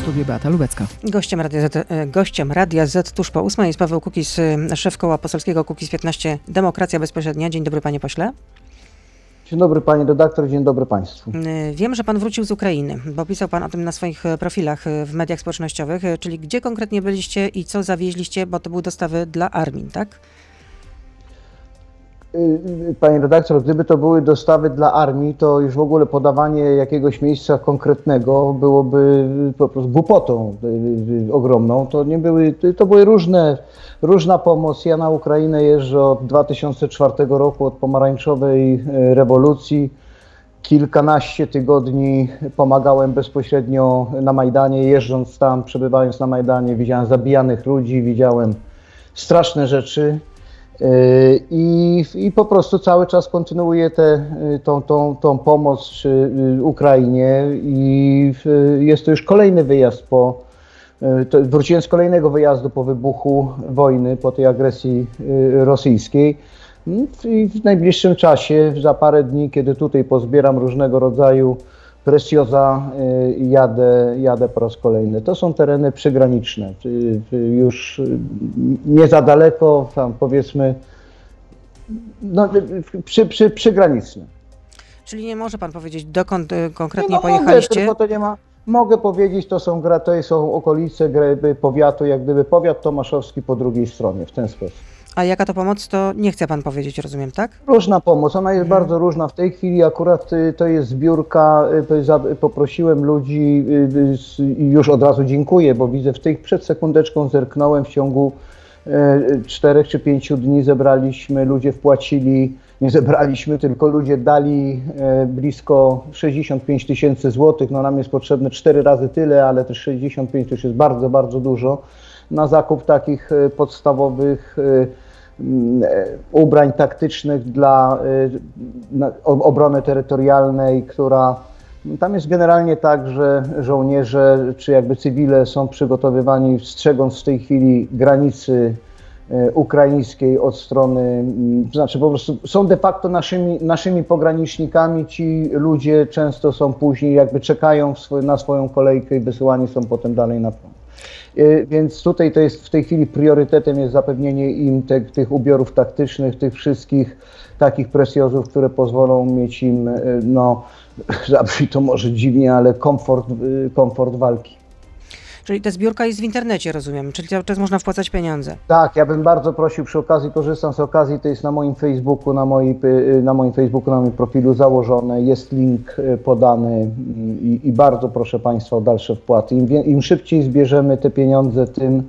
studiu Beata Lubecka. Gościem Radia Z, e, gościem Radia Z tuż po ósmej jest Paweł Kukiz, e, szef koła poselskiego Kukiz 15 Demokracja Bezpośrednia. Dzień dobry panie pośle. Dzień dobry pani redaktor, dzień dobry państwu. E, Wiem, że pan wrócił z Ukrainy, bo pisał pan o tym na swoich profilach w mediach społecznościowych, czyli gdzie konkretnie byliście i co zawieźliście, bo to były dostawy dla armii, tak? Y, y, Pani redaktor, gdyby to były dostawy dla armii, to już w ogóle podawanie jakiegoś miejsca konkretnego byłoby po prostu głupotą y, ogromną. To nie były, to były różne, różna pomoc. Ja na Ukrainę jeżdżę od 2004 roku, od pomarańczowej rewolucji. Kilkanaście tygodni pomagałem bezpośrednio na Majdanie, jeżdżąc tam, przebywając na Majdanie, widziałem zabijanych ludzi, widziałem straszne rzeczy. Yy, I, I po prostu cały czas kontynuuję tę tą, tą, tą pomoc czy, y, Ukrainie i jest to już kolejny wyjazd po. wróciłem z kolejnego wyjazdu po wybuchu wojny, po tej agresji rosyjskiej. Mm, I w najbliższym czasie, za parę dni, kiedy tutaj pozbieram różnego rodzaju Precjoza, y, jadę, jadę po raz kolejny. To są tereny przygraniczne, y, y, już nie za daleko, tam powiedzmy, no, przy, przy, przygraniczne. Czyli nie może pan powiedzieć, dokąd konkretnie Nie, no, pojechaliście? Mogę, to nie ma, mogę powiedzieć, to są, to są okolice powiatu, jak gdyby powiat tomaszowski po drugiej stronie, w ten sposób. A jaka to pomoc, to nie chce pan powiedzieć, rozumiem, tak? Różna pomoc, ona jest bardzo różna. W tej chwili akurat y, to jest zbiórka, y, za- poprosiłem ludzi y, y, i już od razu dziękuję, bo widzę w tej przed sekundeczką zerknąłem w ciągu y, czterech czy pięciu dni zebraliśmy, ludzie wpłacili, nie zebraliśmy, tylko ludzie dali y, blisko 65 tysięcy złotych. No nam jest potrzebne cztery razy tyle, ale też 65 to już jest bardzo, bardzo dużo na zakup takich y, podstawowych y, mm, e, ubrań taktycznych dla y, obrony terytorialnej, która tam jest generalnie tak, że żołnierze czy jakby cywile są przygotowywani, strzegąc w tej chwili granicy ukraińskiej od strony, mm, to znaczy po prostu są de facto naszymi, naszymi pogranicznikami. Ci ludzie często są później, jakby czekają na swoją kolejkę i wysyłani są potem dalej na front. E, Więc tutaj to jest w tej chwili priorytetem jest zapewnienie im te, tych ubiorów taktycznych, tych wszystkich takich presjozów, które pozwolą mieć im, e, no, zabrzmi to może dziwnie, ale komfort, e, komfort walki. Czyli ta zbiórka jest w internecie, rozumiem, czyli cały czas można wpłacać pieniądze. Tak, ja bym bardzo prosił przy okazji, korzystam z okazji, to jest na moim Facebooku, na, mojej, y, na moim Facebooku, na moim profilu założone, jest link y, podany mm, i, i bardzo proszę Państwa o dalsze wpłaty. Im, Im szybciej zbierzemy te pieniądze, tym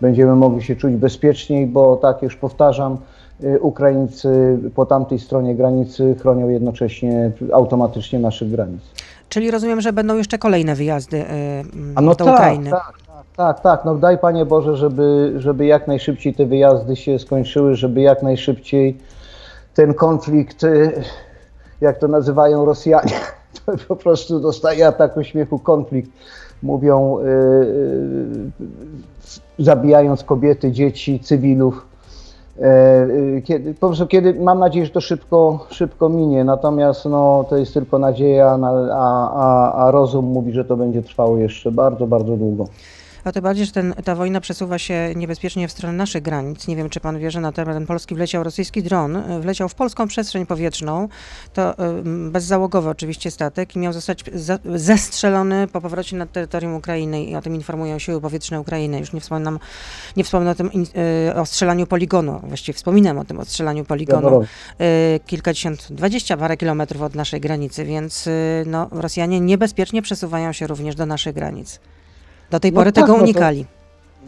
będziemy mogli się czuć bezpieczniej, bo tak już powtarzam, y, Ukraińcy po tamtej stronie granicy chronią jednocześnie automatycznie naszych granic. Czyli rozumiem, że będą jeszcze kolejne wyjazdy e, A no do tak, Ukrainy. tak, tak, tak, tak. No daj Panie Boże, żeby, żeby jak najszybciej te wyjazdy się skończyły, żeby jak najszybciej ten konflikt, y, jak to nazywają Rosjanie, to po prostu dostaje ataku śmiechu konflikt. Mówią, y, y, zabijając kobiety, dzieci, cywilów. E, y, Kiedy, po prostu kiedy, mam nadzieję, że to szybko, szybko minie, natomiast no, to jest tylko nadzieja, na- a, a, a rozum mówi, że to będzie trwało jeszcze bardzo, bardzo długo. A tym bardziej, że ten, ta wojna przesuwa się niebezpiecznie w stronę naszych granic. Nie wiem, czy pan wie, że na teren Polski wleciał rosyjski dron, e, wleciał w polską przestrzeń powietrzną. To e, bezzałogowy oczywiście statek i miał zostać za, zestrzelony po powrocie na terytorium Ukrainy i o tym informują siły powietrzne Ukrainy. Już nie wspominam, nie wspomnę o tym e, o strzelaniu poligonu, właściwie wspominam o tym ostrzelaniu poligonu. Kilkadziesiąt, dwadzieścia parę kilometrów od naszej granicy, więc no, Rosjanie niebezpiecznie przesuwają się również do naszych granic. Do tej No pory tak, tego no to- unikali.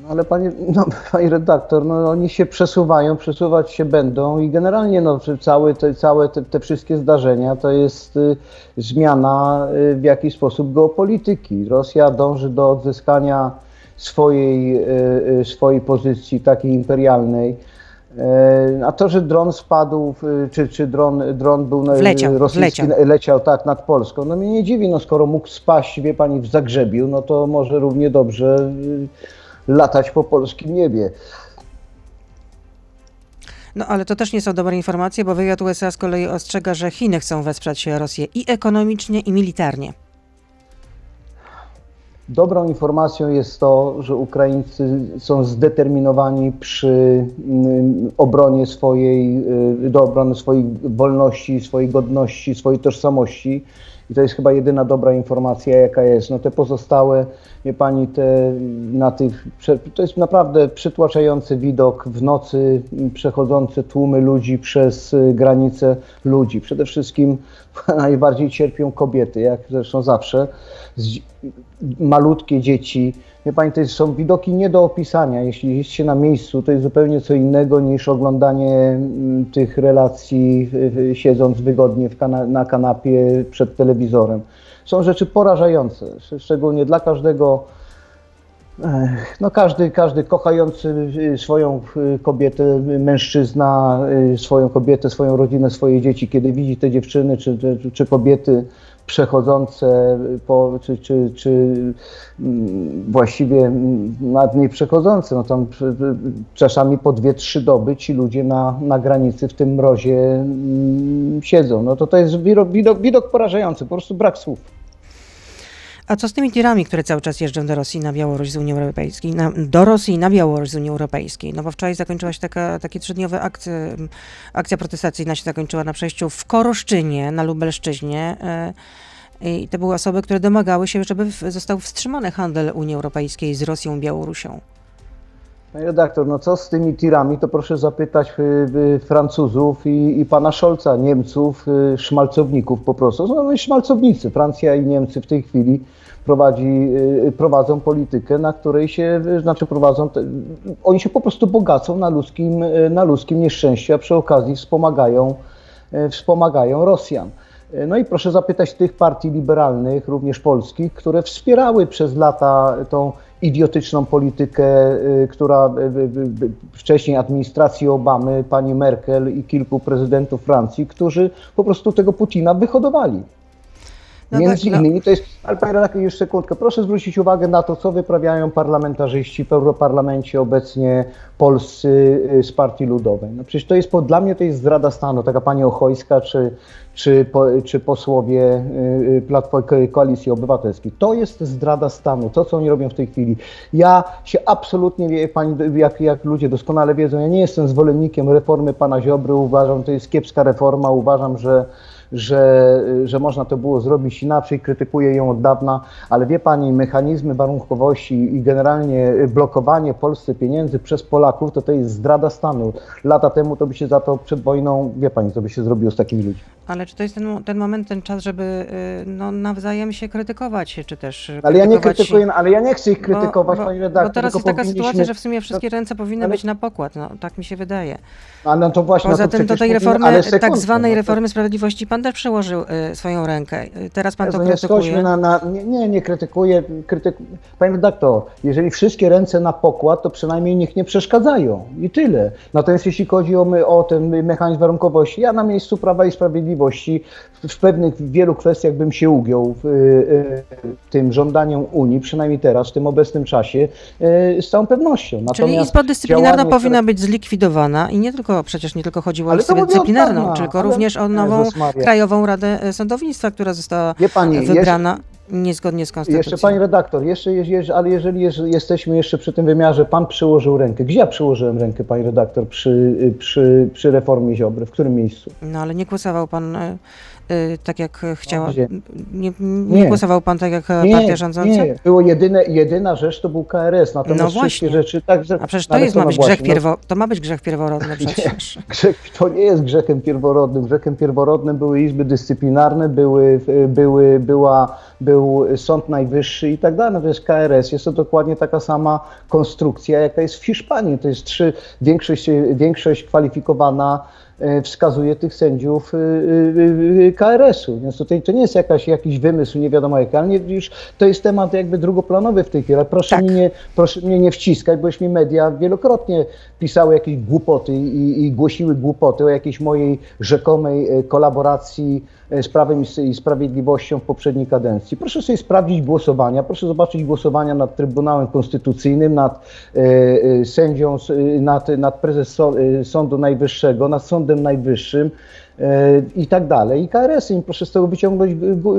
No ale panie, no, panie redaktor, no, oni się przesuwają, przesuwać się będą i generalnie no, całe, te, całe te, te wszystkie zdarzenia to jest y, zmiana y, w jakiś sposób geopolityki. Rosja dąży do odzyskania swojej, y, y, swojej pozycji takiej imperialnej. E, A to, że dron spadł, czy, czy dron, dron był na, Wleciał, rosyjski, wleciał. leciał tak nad Polską, no mnie nie dziwi, no skoro mógł spaść, wie pani, w Zagrzebiu, no to może równie dobrze y, latać po polskim niebie. No ale to też nie są dobre informacje, bo wywiad USA z kolei ostrzega, że Chiny chcą wesprzeć Rosję i ekonomicznie, i militarnie. Dobrą informacją jest to, że Ukraińcy są zdeterminowani przy mm, obronie swojej, y, do obrony swojej wolności, swojej godności, swojej tożsamości. I to jest chyba jedyna dobra informacja, jaka jest. No te pozostałe, wie pani, te na tych, to jest naprawdę przytłaczający widok w nocy m, przechodzące tłumy ludzi przez y, granice ludzi. Przede wszystkim najbardziej cierpią kobiety, jak zresztą zawsze. Malutkie dzieci. Wie pani, to są widoki nie do opisania. Jeśli jest się na miejscu, to jest zupełnie co innego niż oglądanie mm, tych relacji siedząc wygodnie kana- na kanapie przed telewizorem. Są rzeczy porażające, sz- szczególnie dla każdego. No każdy, każdy kochający y, swoją y, kobietę, mężczyzna, y, swoją kobietę, swoją rodzinę, swoje dzieci, kiedy widzi te dziewczyny czy, czy, czy kobiety przechodzące po, czy, czy, czy mm, właściwie nad niej przechodzące, no tam czasami po dwie, trzy doby ci ludzie na, na granicy w tym mrozie mm, siedzą. No to to jest widok, widok porażający, po prostu brak słów. A co z tymi tirami, które cały czas jeżdżą do Rosji na Białoruś z Unii Europejskiej, na, do Rosji na Białoruś z Unii Europejskiej? No bo wczoraj zakończyła się taka, takie trzydniowe akcja, protestacyjna się zakończyła na przejściu w Koroszczynie, na Lubelszczyźnie. e, I to były osoby, które domagały się, żeby został wstrzymany handel Unii Europejskiej z Rosją i Białorusią. Panie redaktor, no co z tymi tirami, to proszę zapytać y, y, Francuzów i, i pana Scholza, Niemców, y, szmalcowników po prostu. No, no i szmalcownicy. Francja i Niemcy w tej chwili prowadzi, prowadzą politykę, na której się, znaczy prowadzą, oni się po prostu bogacą na ludzkim, na ludzkim nieszczęściu, a przy okazji wspomagają, wspomagają Rosjan. No i proszę zapytać tych partii liberalnych, również polskich, które wspierały przez lata tą idiotyczną politykę, y, która y, y, wcześniej administracji Obamy, pani Merkel i kilku prezydentów Francji, którzy po prostu tego Putina wyhodowali. No Między tak, no. innymi to jest, ale panie redaktor, już sekundkę, proszę zwrócić uwagę na to, co wyprawiają parlamentarzyści w Europarlamencie obecnie polscy y, z Partii Ludowej. No przecież to jest, dla mnie to jest zdrada stanu, taka pani Ochojska czy, czy, czy posłowie y, y, Platformy Koalicji Obywatelskiej. To jest zdrada stanu, to co oni robią w tej chwili. Ja się absolutnie, wie pani, jak, jak ludzie doskonale wiedzą, ja nie jestem zwolennikiem reformy pana Ziobry, uważam, to jest kiepska reforma, uważam, że że, że można to było zrobić inaczej, krytykuję ją od dawna, ale wie Pani, mechanizmy warunkowości i generalnie blokowanie Polsce pieniędzy przez Polaków, to to jest zdrada stanu. Lata temu to by się za to przed wojną, wie Pani, co by się zrobiło z takimi ludźmi. Ale czy to jest ten, ten moment, ten czas, żeby y, no, nawzajem się krytykować, czy też Ale ja nie krytykuję, ale ja nie chcę ich Bo- krytykować, bo, Pani redaktor. Bo teraz jest taka sytuacja, powinniśmy- że w sumie wszystkie ręce powinny ale- być na pokład, no tak mi się wydaje. A no to właśnie, Poza no tym do tej mówimy- reformy, ale tak zwanej no reformy sprawiedliwości, pan też przełożył y, swoją rękę. Y, Teraz pan to nie krytykuje. na, na, nie, nie, nie krytykuję. Krytyk... Panie redaktor, jeżeli wszystkie ręce na pokład, to przynajmniej niech nie przeszkadzają i tyle. Natomiast jeśli chodzi o, my, o ten mechanizm warunkowości, ja na miejscu Prawa i Sprawiedliwości w, w pewnych w wielu kwestiach bym się ugiął w, y, y, tym żądaniom Unii, przynajmniej teraz, w tym obecnym czasie, y, z całą pewnością. Czyli Natomiast Izba Dyscyplinarna powinna być zlikwidowana i nie tylko, przecież nie tylko chodziło o Izbę Dyscyplinarną, tylko również o nową. Krajową Radę Sądownictwa, która została pani, jeszcze- wybrana niezgodnie z konstytucją. Jeszcze pani redaktor, jeszcze, jeż- ale jeżeli jeż- jesteśmy jeszcze przy tym wymiarze, pan przyłożył rękę. Gdzie ja przyłożyłem rękę, pani redaktor, przy, przy, przy reformie Ziobry? W którym miejscu? No ale nie głosował pan y, tak, jak chciała. Nie, nie, Nie. głosował pan tak, jak e, partia rządząca? nie. Było jedyne, jedyna rzecz to był KRS, natomiast No wszystkie właśnie. rzeczy... Także, A przecież to jest, ma być właśnie, grzech no- pierwo, to ma być grzech pierworodny przecież. Grzech, to nie jest grzechem pierworodnym. Grzechem pierworodnym były izby dyscyplinarne, były, były, była, był Sąd Najwyższy i tak dalej. To jest KRS. Jest to dokładnie taka sama konstrukcja, jaka jest w Hiszpanii. To jest trzy, większość, większość kwalifikowana wskazuje tych sędziów e, e, e, KRS-u. Więc tutaj to nie jest jakaś, jakiś wymysł, nie wiadomo jaki, ale już to jest temat jakby drugoplanowy w tej chwili. Proszę, Tak. mi nie, proszę mnie nie wciskać, bo już mi media wielokrotnie pisały jakieś głupoty i, i głosiły głupoty o jakiejś mojej rzekomej e, kolaboracji e, z Prawem i Sprawiedliwością w poprzedniej kadencji. Proszę sobie sprawdzić głosowania, proszę zobaczyć głosowania nad Trybunałem Konstytucyjnym, nad e, e, sędzią, e, nad, nad prezes e, Sądu Najwyższego, nad Sądem Najwyższym e, i tak dalej. I KRS-em, proszę z tego wyciągnąć e,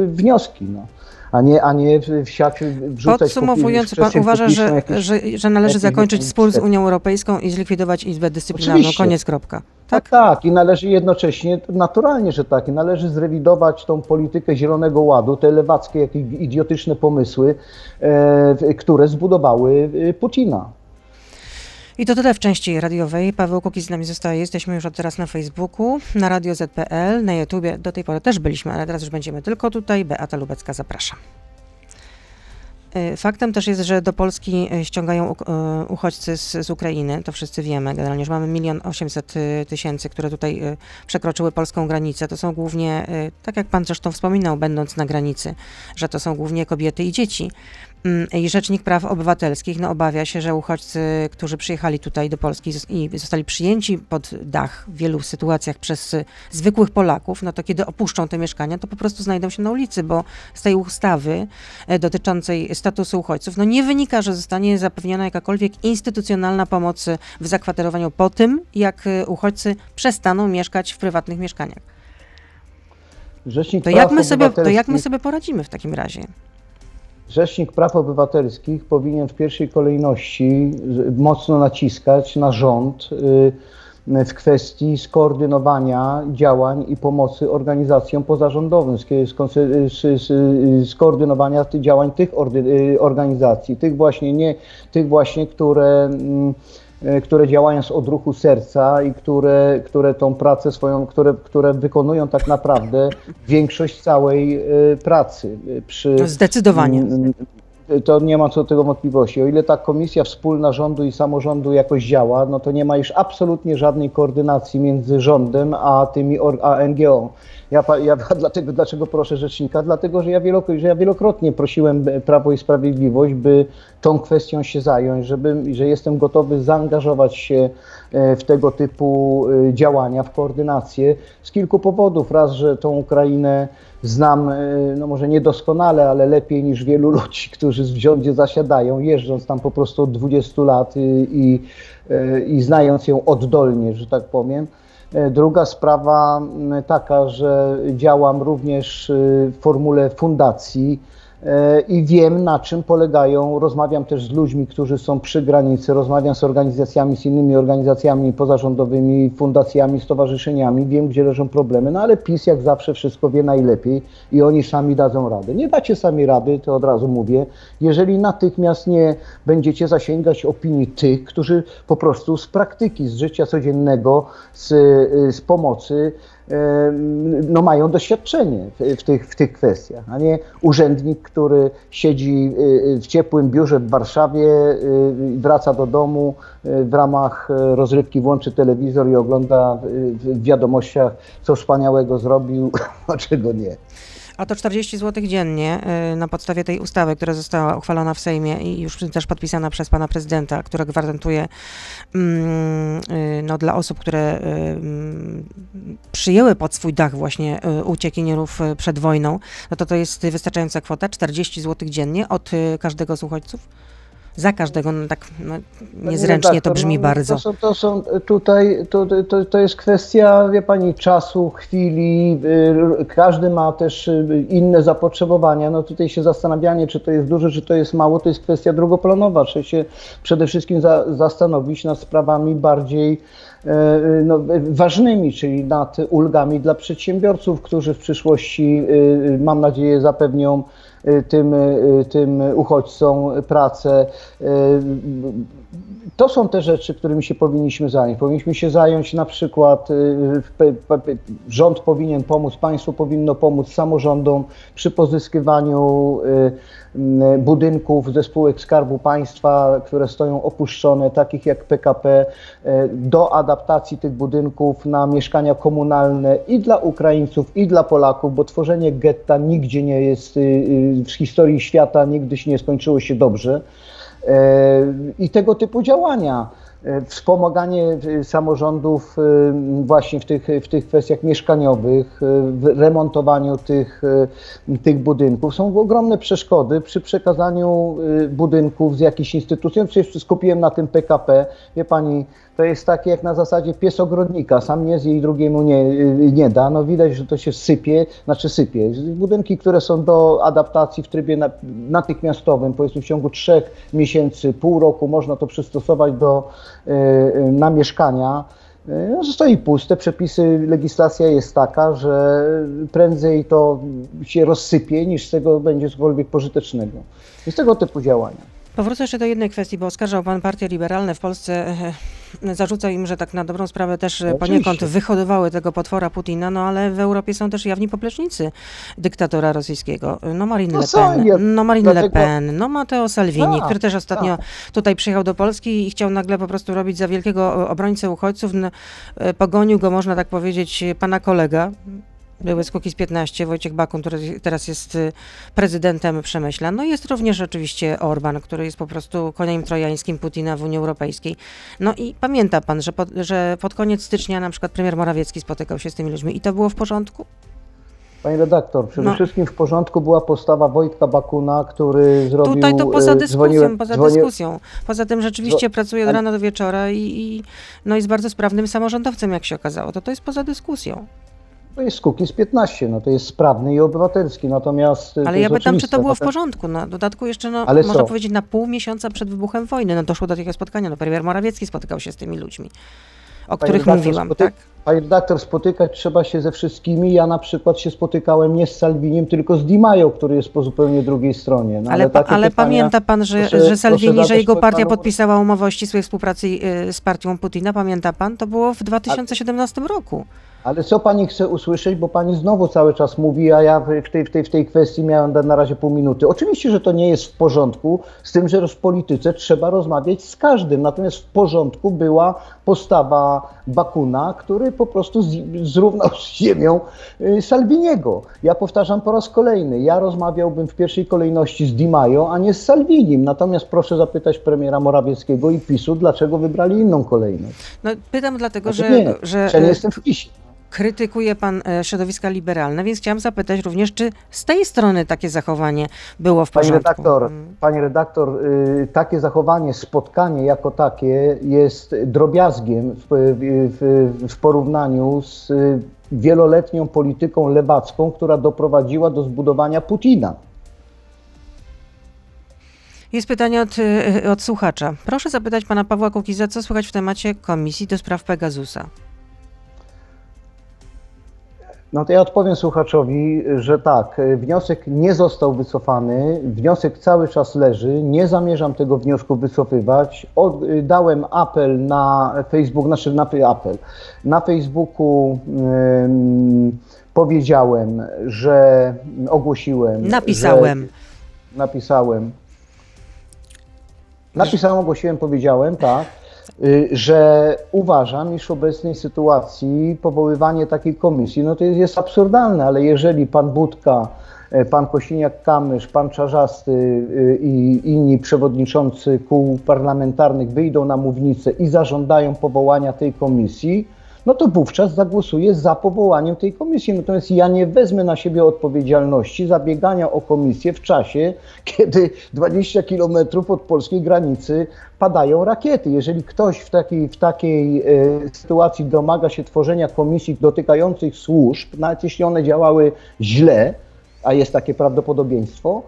wnioski. No. A nie, a nie wsiać, wrzucać Podsumowując, pan uważa, że, jakieś- że, że należy zakończyć spór z. Unią Europejską i zlikwidować Izbę Dyscyplinarną. Oczywiście. Koniec, kropka. Tak, tak. I należy jednocześnie, naturalnie, że tak, i należy zrewidować tą politykę Zielonego Ładu, te lewackie, jakieś idiotyczne pomysły, e, które zbudowały e, Putina. I to tyle w części radiowej. Paweł Kukiz z nami zostaje. Jesteśmy już od teraz na Facebooku, na Radio ZPL, na YouTubie. Do tej pory też byliśmy, ale teraz już będziemy tylko tutaj. Beata Lubecka, zapraszam. Y, Faktem też jest, że do Polski y, ściągają y, uchodźcy z, z Ukrainy, to wszyscy wiemy. Generalnie już mamy milion osiemset tysięcy, które tutaj przekroczyły polską granicę. To są głównie, tak jak pan zresztą wspominał, będąc na granicy, że to są głównie kobiety i dzieci. Mm, I Rzecznik Praw Obywatelskich no, obawia się, że uchodźcy, którzy przyjechali tutaj do Polski i zostali przyjęci pod dach w wielu sytuacjach przez y, zwykłych Polaków, no to kiedy opuszczą te mieszkania, to po prostu znajdą się na ulicy, bo z tej ustawy e, dotyczącej statusu uchodźców, no nie wynika, że zostanie zapewniona jakakolwiek instytucjonalna pomoc y, w zakwaterowaniu po tym, jak y, uchodźcy przestaną mieszkać w prywatnych mieszkaniach. Rzecznik To jak, my sobie, to jak my sobie poradzimy w takim razie? Rzecznik Praw Obywatelskich powinien w pierwszej kolejności mocno naciskać na rząd y, w kwestii skoordynowania działań i pomocy organizacjom pozarządowym, skoordynowania działań tych y, organizacji, tych właśnie, nie, tych właśnie, które, mm, które działają z odruchu serca i które, które tą pracę swoją, które, które wykonują tak naprawdę większość całej e, pracy e, przy Zdecydowanie. Mm, To nie ma co do tego wątpliwości. O ile ta komisja wspólna rządu i samorządu jakoś działa, no to nie ma już absolutnie żadnej koordynacji między rządem a tymi a NGO. Ja, ja dlatego, dlaczego proszę rzecznika? Dlatego, że ja, wielok- że ja wielokrotnie prosiłem e, Prawo i Sprawiedliwość, by tą kwestią się zająć, żeby, że jestem gotowy zaangażować się e, w tego typu e, działania, w koordynację z kilku powodów. Raz, że tą Ukrainę znam, no może niedoskonale, ale lepiej niż wielu ludzi, którzy w rządzie zasiadają, jeżdżąc tam po prostu od 20 lat i, i, i znając ją oddolnie, że tak powiem. E, Druga sprawa taka, że działam również e, w formule fundacji i wiem na czym polegają, rozmawiam też z ludźmi, którzy są przy granicy, rozmawiam z organizacjami, z innymi organizacjami pozarządowymi, fundacjami, stowarzyszeniami, wiem gdzie leżą problemy, no ale PiS jak zawsze wszystko wie najlepiej i oni sami dadzą radę. Nie dacie sami rady, to od razu mówię, jeżeli natychmiast nie będziecie zasięgać opinii tych, którzy po prostu z praktyki, z życia codziennego, z, y, z pomocy, no mają doświadczenie w, tych, w tych kwestiach, a nie urzędnik, który siedzi y, y, w ciepłym biurze w Warszawie, y, wraca do domu w ramach rozrywki, włączy telewizor i ogląda w wiadomościach, co wspaniałego zrobił, a czego nie. A to 40 zł dziennie y, na podstawie tej ustawy, która została uchwalona w Sejmie i już też podpisana przez pana prezydenta, która gwarantuje mm, y, no, dla osób, które y, mm, przyjęły pod swój dach właśnie uciekinierów przed wojną, no to to jest wystarczająca kwota, 40 zł dziennie od każdego z uchodźców? Za każdego, no tak no, Pani niezręcznie to redaktor, brzmi no, bardzo. To są, to są tutaj, to, to, to jest kwestia, wie pani, czasu, chwili. y, Każdy ma też y, inne zapotrzebowania. No tutaj się zastanawianie, czy to jest dużo, czy to jest mało, to jest kwestia drugoplanowa. Trzeba się przede wszystkim za, zastanowić nad sprawami bardziej e, no, ważnymi, czyli nad ulgami dla przedsiębiorców, którzy w przyszłości, y, mam nadzieję, zapewnią y, tym, y, tym uchodźcom pracę. Y, To są te rzeczy, którymi się powinniśmy zająć. Powinniśmy się zająć na przykład, y, rząd powinien pomóc, państwo powinno pomóc samorządom przy pozyskiwaniu y, budynków ze spółek Skarbu Państwa, które stoją opuszczone, takich jak PKP, y, do adaptacji tych budynków na mieszkania komunalne i dla Ukraińców, i dla Polaków, bo tworzenie getta nigdzie nie jest y, y, w historii świata, nigdy się nie skończyło się dobrze. E, i tego typu działania. E, wspomaganie e, samorządów e, właśnie w tych, w tych kwestiach mieszkaniowych, w remontowaniu tych, tych budynków. Są ogromne przeszkody przy przekazaniu budynków z jakichś instytucji. Przecież skupiłem na tym PKP. Wie pani, to jest takie jak na zasadzie pies ogrodnika, sam nie zje i drugiemu nie, nie da. No widać, że to się sypie, znaczy sypie. Budynki, które są do adaptacji w trybie na, natychmiastowym, powiedzmy w ciągu trzech miesięcy, pół roku można to przystosować do na mieszkania. y, No, stoi puste, przepisy, legislacja jest taka, że prędzej to się rozsypie, niż z tego będzie cokolwiek pożytecznego. Jest tego typu działania. Powrócę jeszcze do jednej kwestii, bo oskarżał pan partie liberalne w Polsce, e, zarzucał im, że tak na dobrą sprawę też e, No poniekąd oczywiście. wyhodowały tego potwora Putina, no ale w Europie są też jawni poplecznicy dyktatora rosyjskiego. No Marine No Le Pen, ja- no Marine Le dlatego- Pen, no Matteo Salvini, Tak, który też ostatnio tak. tutaj przyjechał do Polski i chciał nagle po prostu robić za wielkiego e, obrońcę uchodźców. N- e, Pogonił go, można tak powiedzieć, e, pana kolega, były z Kukiz 15, Wojciech Bakun, który teraz jest y, prezydentem Przemyśla. No i jest również oczywiście Orban, który jest po prostu koniem trojańskim Putina w Unii Europejskiej. No i pamięta pan, że pod, że pod koniec stycznia na przykład premier Morawiecki spotykał się z tymi ludźmi i to było w porządku? Panie redaktor, przede No. wszystkim w porządku była postawa Wojtka Bakuna, który zrobił... Tutaj to poza e, dyskusją, poza dyskusją. Poza tym rzeczywiście pracuje od rana do wieczora i, i no jest bardzo sprawnym samorządowcem, jak się okazało. To to jest poza dyskusją. To jest Kukiz 15, no to jest sprawny i obywatelski, natomiast... e, Ale ja pytam, czy to było w porządku. No, w dodatku jeszcze, no, Ale można co? powiedzieć, na pół miesiąca przed wybuchem wojny no, doszło do takiego spotkania. No, premier Morawiecki spotykał się z tymi ludźmi, o których mówiłam, tak? Panie redaktor, spotykać trzeba się ze wszystkimi. Ja na przykład się spotykałem nie z Salviniem, tylko z Di Maio, który jest po zupełnie drugiej stronie. No, Ale, pa, takie ale pytania pamięta pan, że, proszę- że Salvini, że jego partia panu- podpisała umowę o ścisłej współpracy y, z partią Putina, pamięta pan? To było w 2017 roku. Ale co pani chce usłyszeć, bo pani znowu cały czas mówi, a ja w tej, w tej, w tej kwestii miałem na razie pół minuty. Oczywiście, że to nie jest w porządku, z tym, że w polityce trzeba rozmawiać z każdym. Natomiast w porządku była postawa Bakuna, który po prostu zrównał z ziemią y, Salviniego. Ja powtarzam po raz kolejny, ja rozmawiałbym w pierwszej kolejności z Di Maio, a nie z Salvinim. Natomiast proszę zapytać premiera Morawieckiego i PiSu, dlaczego wybrali inną kolejność. No, pytam dlatego, Znaczy że, nie, że ja nie jestem w PiSie. Krytykuje pan e, środowiska liberalne, więc chciałam zapytać również, czy z tej strony takie zachowanie było w Pani porządku? redaktor, Mm. pani redaktor, y, takie zachowanie, spotkanie jako takie jest drobiazgiem w, w, w porównaniu z y, wieloletnią polityką lewacką, która doprowadziła do zbudowania Putina. Jest pytanie od, y, od słuchacza. Proszę zapytać pana Pawła Kukiza, co słychać w temacie Komisji do spraw Pegasusa. No to ja odpowiem słuchaczowi, że tak, y, wniosek nie został wycofany, wniosek cały czas leży, nie zamierzam tego wniosku wycofywać. Y, dałem apel na Facebook, znaczy na apel. Na Facebooku powiedziałem, że ogłosiłem. Napisałem. Że, napisałem. Napisałem, ogłosiłem, powiedziałem, tak, że uważam, iż w obecnej sytuacji powoływanie takiej komisji, no to jest, jest absurdalne, ale jeżeli pan Budka, e, pan Kosiniak-Kamysz, pan Czarzasty y, i inni przewodniczący kół parlamentarnych wyjdą na mównicę i zażądają powołania tej komisji, no to wówczas zagłosuję za powołaniem tej komisji. Natomiast ja nie wezmę na siebie odpowiedzialności za biegania o komisję w czasie, kiedy 20 kilometrów od polskiej granicy padają rakiety. Jeżeli ktoś w takiej, w takiej e, sytuacji domaga się tworzenia komisji dotykających służb, nawet jeśli one działały źle, a jest takie prawdopodobieństwo,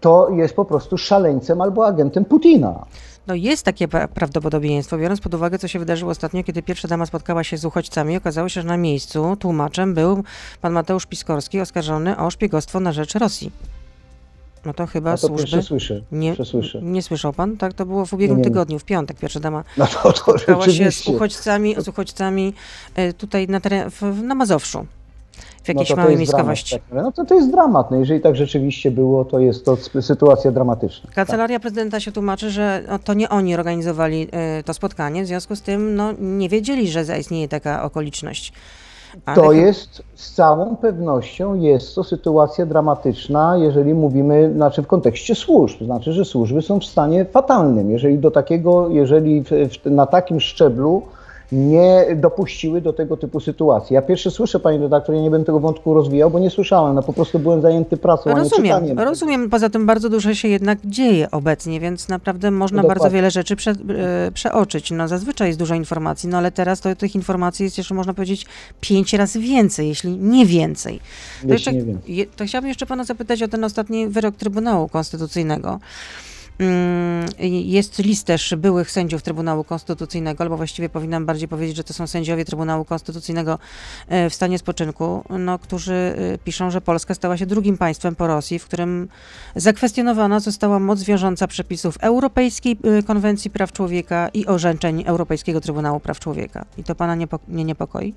to jest po prostu szaleńcem albo agentem Putina. No jest takie pra- prawdopodobieństwo, biorąc pod uwagę, co się wydarzyło ostatnio, kiedy pierwsza dama spotkała się z uchodźcami. Okazało się, że na miejscu tłumaczem był pan Mateusz Piskorski, oskarżony o szpiegostwo na rzecz Rosji. No to chyba No to służby... przesłyszę. Nie, przesłyszę. nie słyszał pan? Tak, to było w ubiegłym Nie. tygodniu, w piątek, pierwsza dama No to, to spotkała się z uchodźcami, z uchodźcami e, tutaj na, teren, w, na Mazowszu, w jakiejś no to to małej dramat, miejscowości. tak. No to, to jest dramat. No jeżeli tak rzeczywiście było, to jest to sytuacja dramatyczna. Kancelaria prezydenta się tłumaczy, że to nie oni organizowali e, to spotkanie, w związku z tym no, nie wiedzieli, że zaistnieje taka okoliczność. Ale To jest z całą pewnością jest to sytuacja dramatyczna, jeżeli mówimy, znaczy w kontekście służb. Znaczy, że służby są w stanie fatalnym. Jeżeli do takiego, jeżeli w, w, na takim szczeblu nie dopuściły do tego typu sytuacji. Ja pierwszy słyszę, pani redaktor, ja nie będę tego wątku rozwijał, bo nie słyszałem, no po prostu byłem zajęty pracą, a nie Rozumiem, czytaniem. rozumiem. Poza tym bardzo dużo się jednak dzieje obecnie, więc naprawdę można No bardzo wiele rzeczy prze, e, przeoczyć. No zazwyczaj jest dużo informacji, no ale teraz to tych informacji jest jeszcze, można powiedzieć, pięć razy więcej, jeśli nie więcej. To, jeszcze, nie je, to chciałabym jeszcze pana zapytać o ten ostatni wyrok Trybunału Konstytucyjnego. Mm, Jest list też byłych sędziów Trybunału Konstytucyjnego, albo właściwie powinnam bardziej powiedzieć, że to są sędziowie Trybunału Konstytucyjnego e, w stanie spoczynku, no, którzy e, piszą, że Polska stała się drugim państwem po Rosji, w którym zakwestionowana została moc wiążąca przepisów Europejskiej e, Konwencji Praw Człowieka i orzeczeń Europejskiego Trybunału Praw Człowieka. I to pana niepo, nie niepokoi?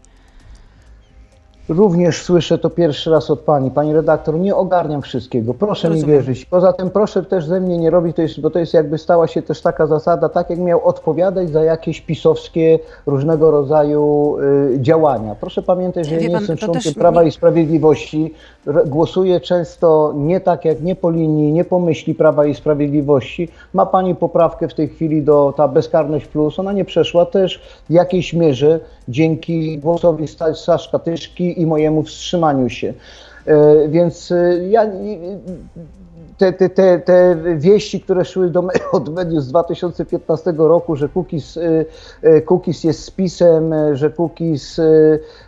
Również słyszę to pierwszy raz od pani. Pani redaktor, nie ogarniam wszystkiego. Proszę Rozumiem. mi wierzyć. Poza tym proszę też ze mnie nie robić, to jest, bo to jest jakby stała się też taka zasada, tak jak miał odpowiadać za jakieś pisowskie różnego rodzaju y, działania. Proszę pamiętać, że Wie ja nie pan, jestem członkiem Prawa nie- i Sprawiedliwości. Głosuję często nie tak jak nie po linii, nie po myśli Prawa i Sprawiedliwości. Ma pani poprawkę w tej chwili do ta bezkarność plus. Ona nie przeszła też w jakiejś mierze dzięki głosowi Staszka Tyszki i mojemu wstrzymaniu się. E, Więc e, ja te, te, te, te wieści, które szły do, od mediów z 2015 roku, że Kukiz, y, y, Kukiz jest spisem, y, że Kukiz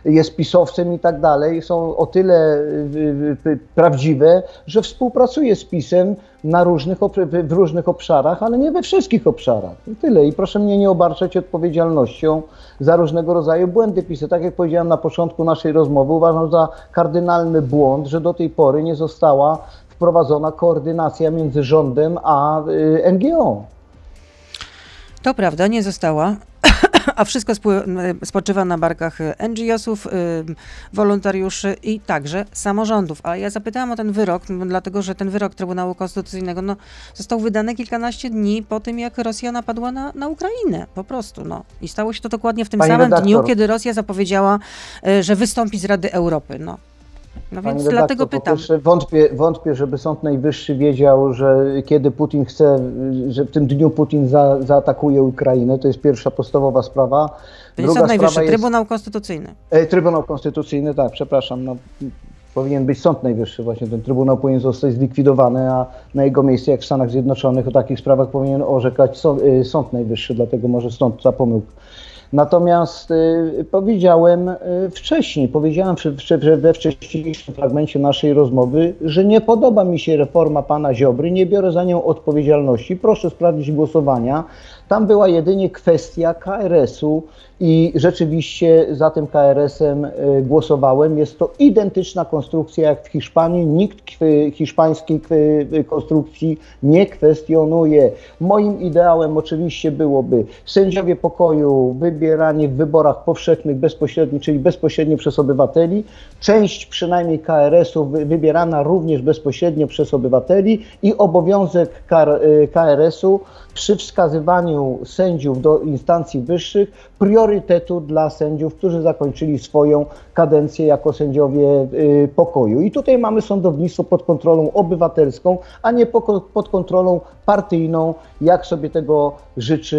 jest pisowcem i tak dalej, są o tyle prawdziwe, że współpracuje z pisem na różnych, w- różnych obszarach, ale nie we wszystkich obszarach. I tyle. I proszę mnie nie obarczać odpowiedzialnością za różnego rodzaju błędy pisy. Tak jak powiedziałem na początku naszej rozmowy, uważam za kardynalny błąd, że do tej pory nie została wprowadzona koordynacja między rządem a y, NGO. To prawda, nie została. A wszystko spły- spoczywa na barkach NGO-sów, y, wolontariuszy i także samorządów. Ale ja zapytałam o ten wyrok, dlatego że ten wyrok Trybunału Konstytucyjnego no, został wydany kilkanaście dni po tym, jak Rosja napadła na, na Ukrainę. Po prostu. No. I stało się to dokładnie w tym Pani samym redaktor. dniu, kiedy Rosja zapowiedziała, y, że wystąpi z Rady Europy. No, no więc redaktor, dlatego pytam. wątpię, wątpię, żeby Sąd Najwyższy wiedział, że kiedy Putin chce, że w tym dniu Putin za, zaatakuje Ukrainę. To jest pierwsza podstawowa sprawa. To Druga Sąd Najwyższy, sprawa jest- Trybunał Konstytucyjny. E, Trybunał Konstytucyjny, tak, przepraszam. No, powinien być Sąd Najwyższy, właśnie ten Trybunał powinien zostać zlikwidowany, a na jego miejsce, jak w Stanach Zjednoczonych, o takich sprawach powinien orzekać Sąd, y, sąd Najwyższy, dlatego może stąd ta pomyłka. Natomiast y, powiedziałem y, wcześniej, powiedziałem we wcześniejszym fragmencie naszej rozmowy, że nie podoba mi się reforma pana Ziobry, nie biorę za nią odpowiedzialności. Proszę sprawdzić głosowania. Tam była jedynie kwestia KRS-u i rzeczywiście za tym KRS-em y, głosowałem. Jest to identyczna konstrukcja jak w Hiszpanii. Nikt hiszpańskiej konstrukcji nie kwestionuje. Moim ideałem oczywiście byłoby sędziowie pokoju wybierani w wyborach powszechnych bezpośrednio, czyli bezpośrednio przez obywateli. Część przynajmniej KRS-u wy- wybierana również bezpośrednio przez obywateli i obowiązek KR- KRS-u przy wskazywaniu sędziów do instancji wyższych priorytetu dla sędziów, którzy zakończyli swoją kadencję jako sędziowie y, pokoju. I tutaj mamy sądownictwo pod kontrolą obywatelską, a nie pod kontrolą partyjną, jak sobie tego życzy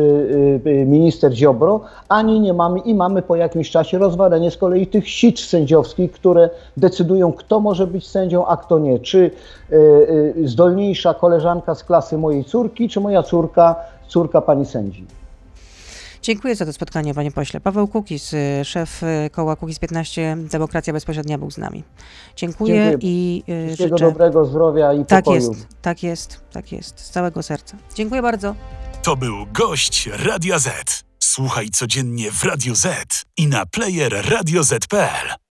y, y, minister Ziobro, ani nie mamy i mamy po jakimś czasie rozwalenie z kolei tych sicz sędziowskich, które decydują, kto może być sędzią, a kto nie. Czy zdolniejsza koleżanka z klasy mojej córki, czy moja córka, córka pani sędzi. Dziękuję za to spotkanie, panie pośle. Paweł Kukiz, y, szef y, koła Kukiz 15 Demokracja Bezpośrednia był z nami. Dziękuję, Dziękuję. i y, Wszystkiego życzę... dobrego, zdrowia i Tak pokoju. jest, tak jest, tak jest. Z całego serca. Dziękuję bardzo. To był gość Radia Z. Słuchaj codziennie w Radio Z i na player radioz.pl.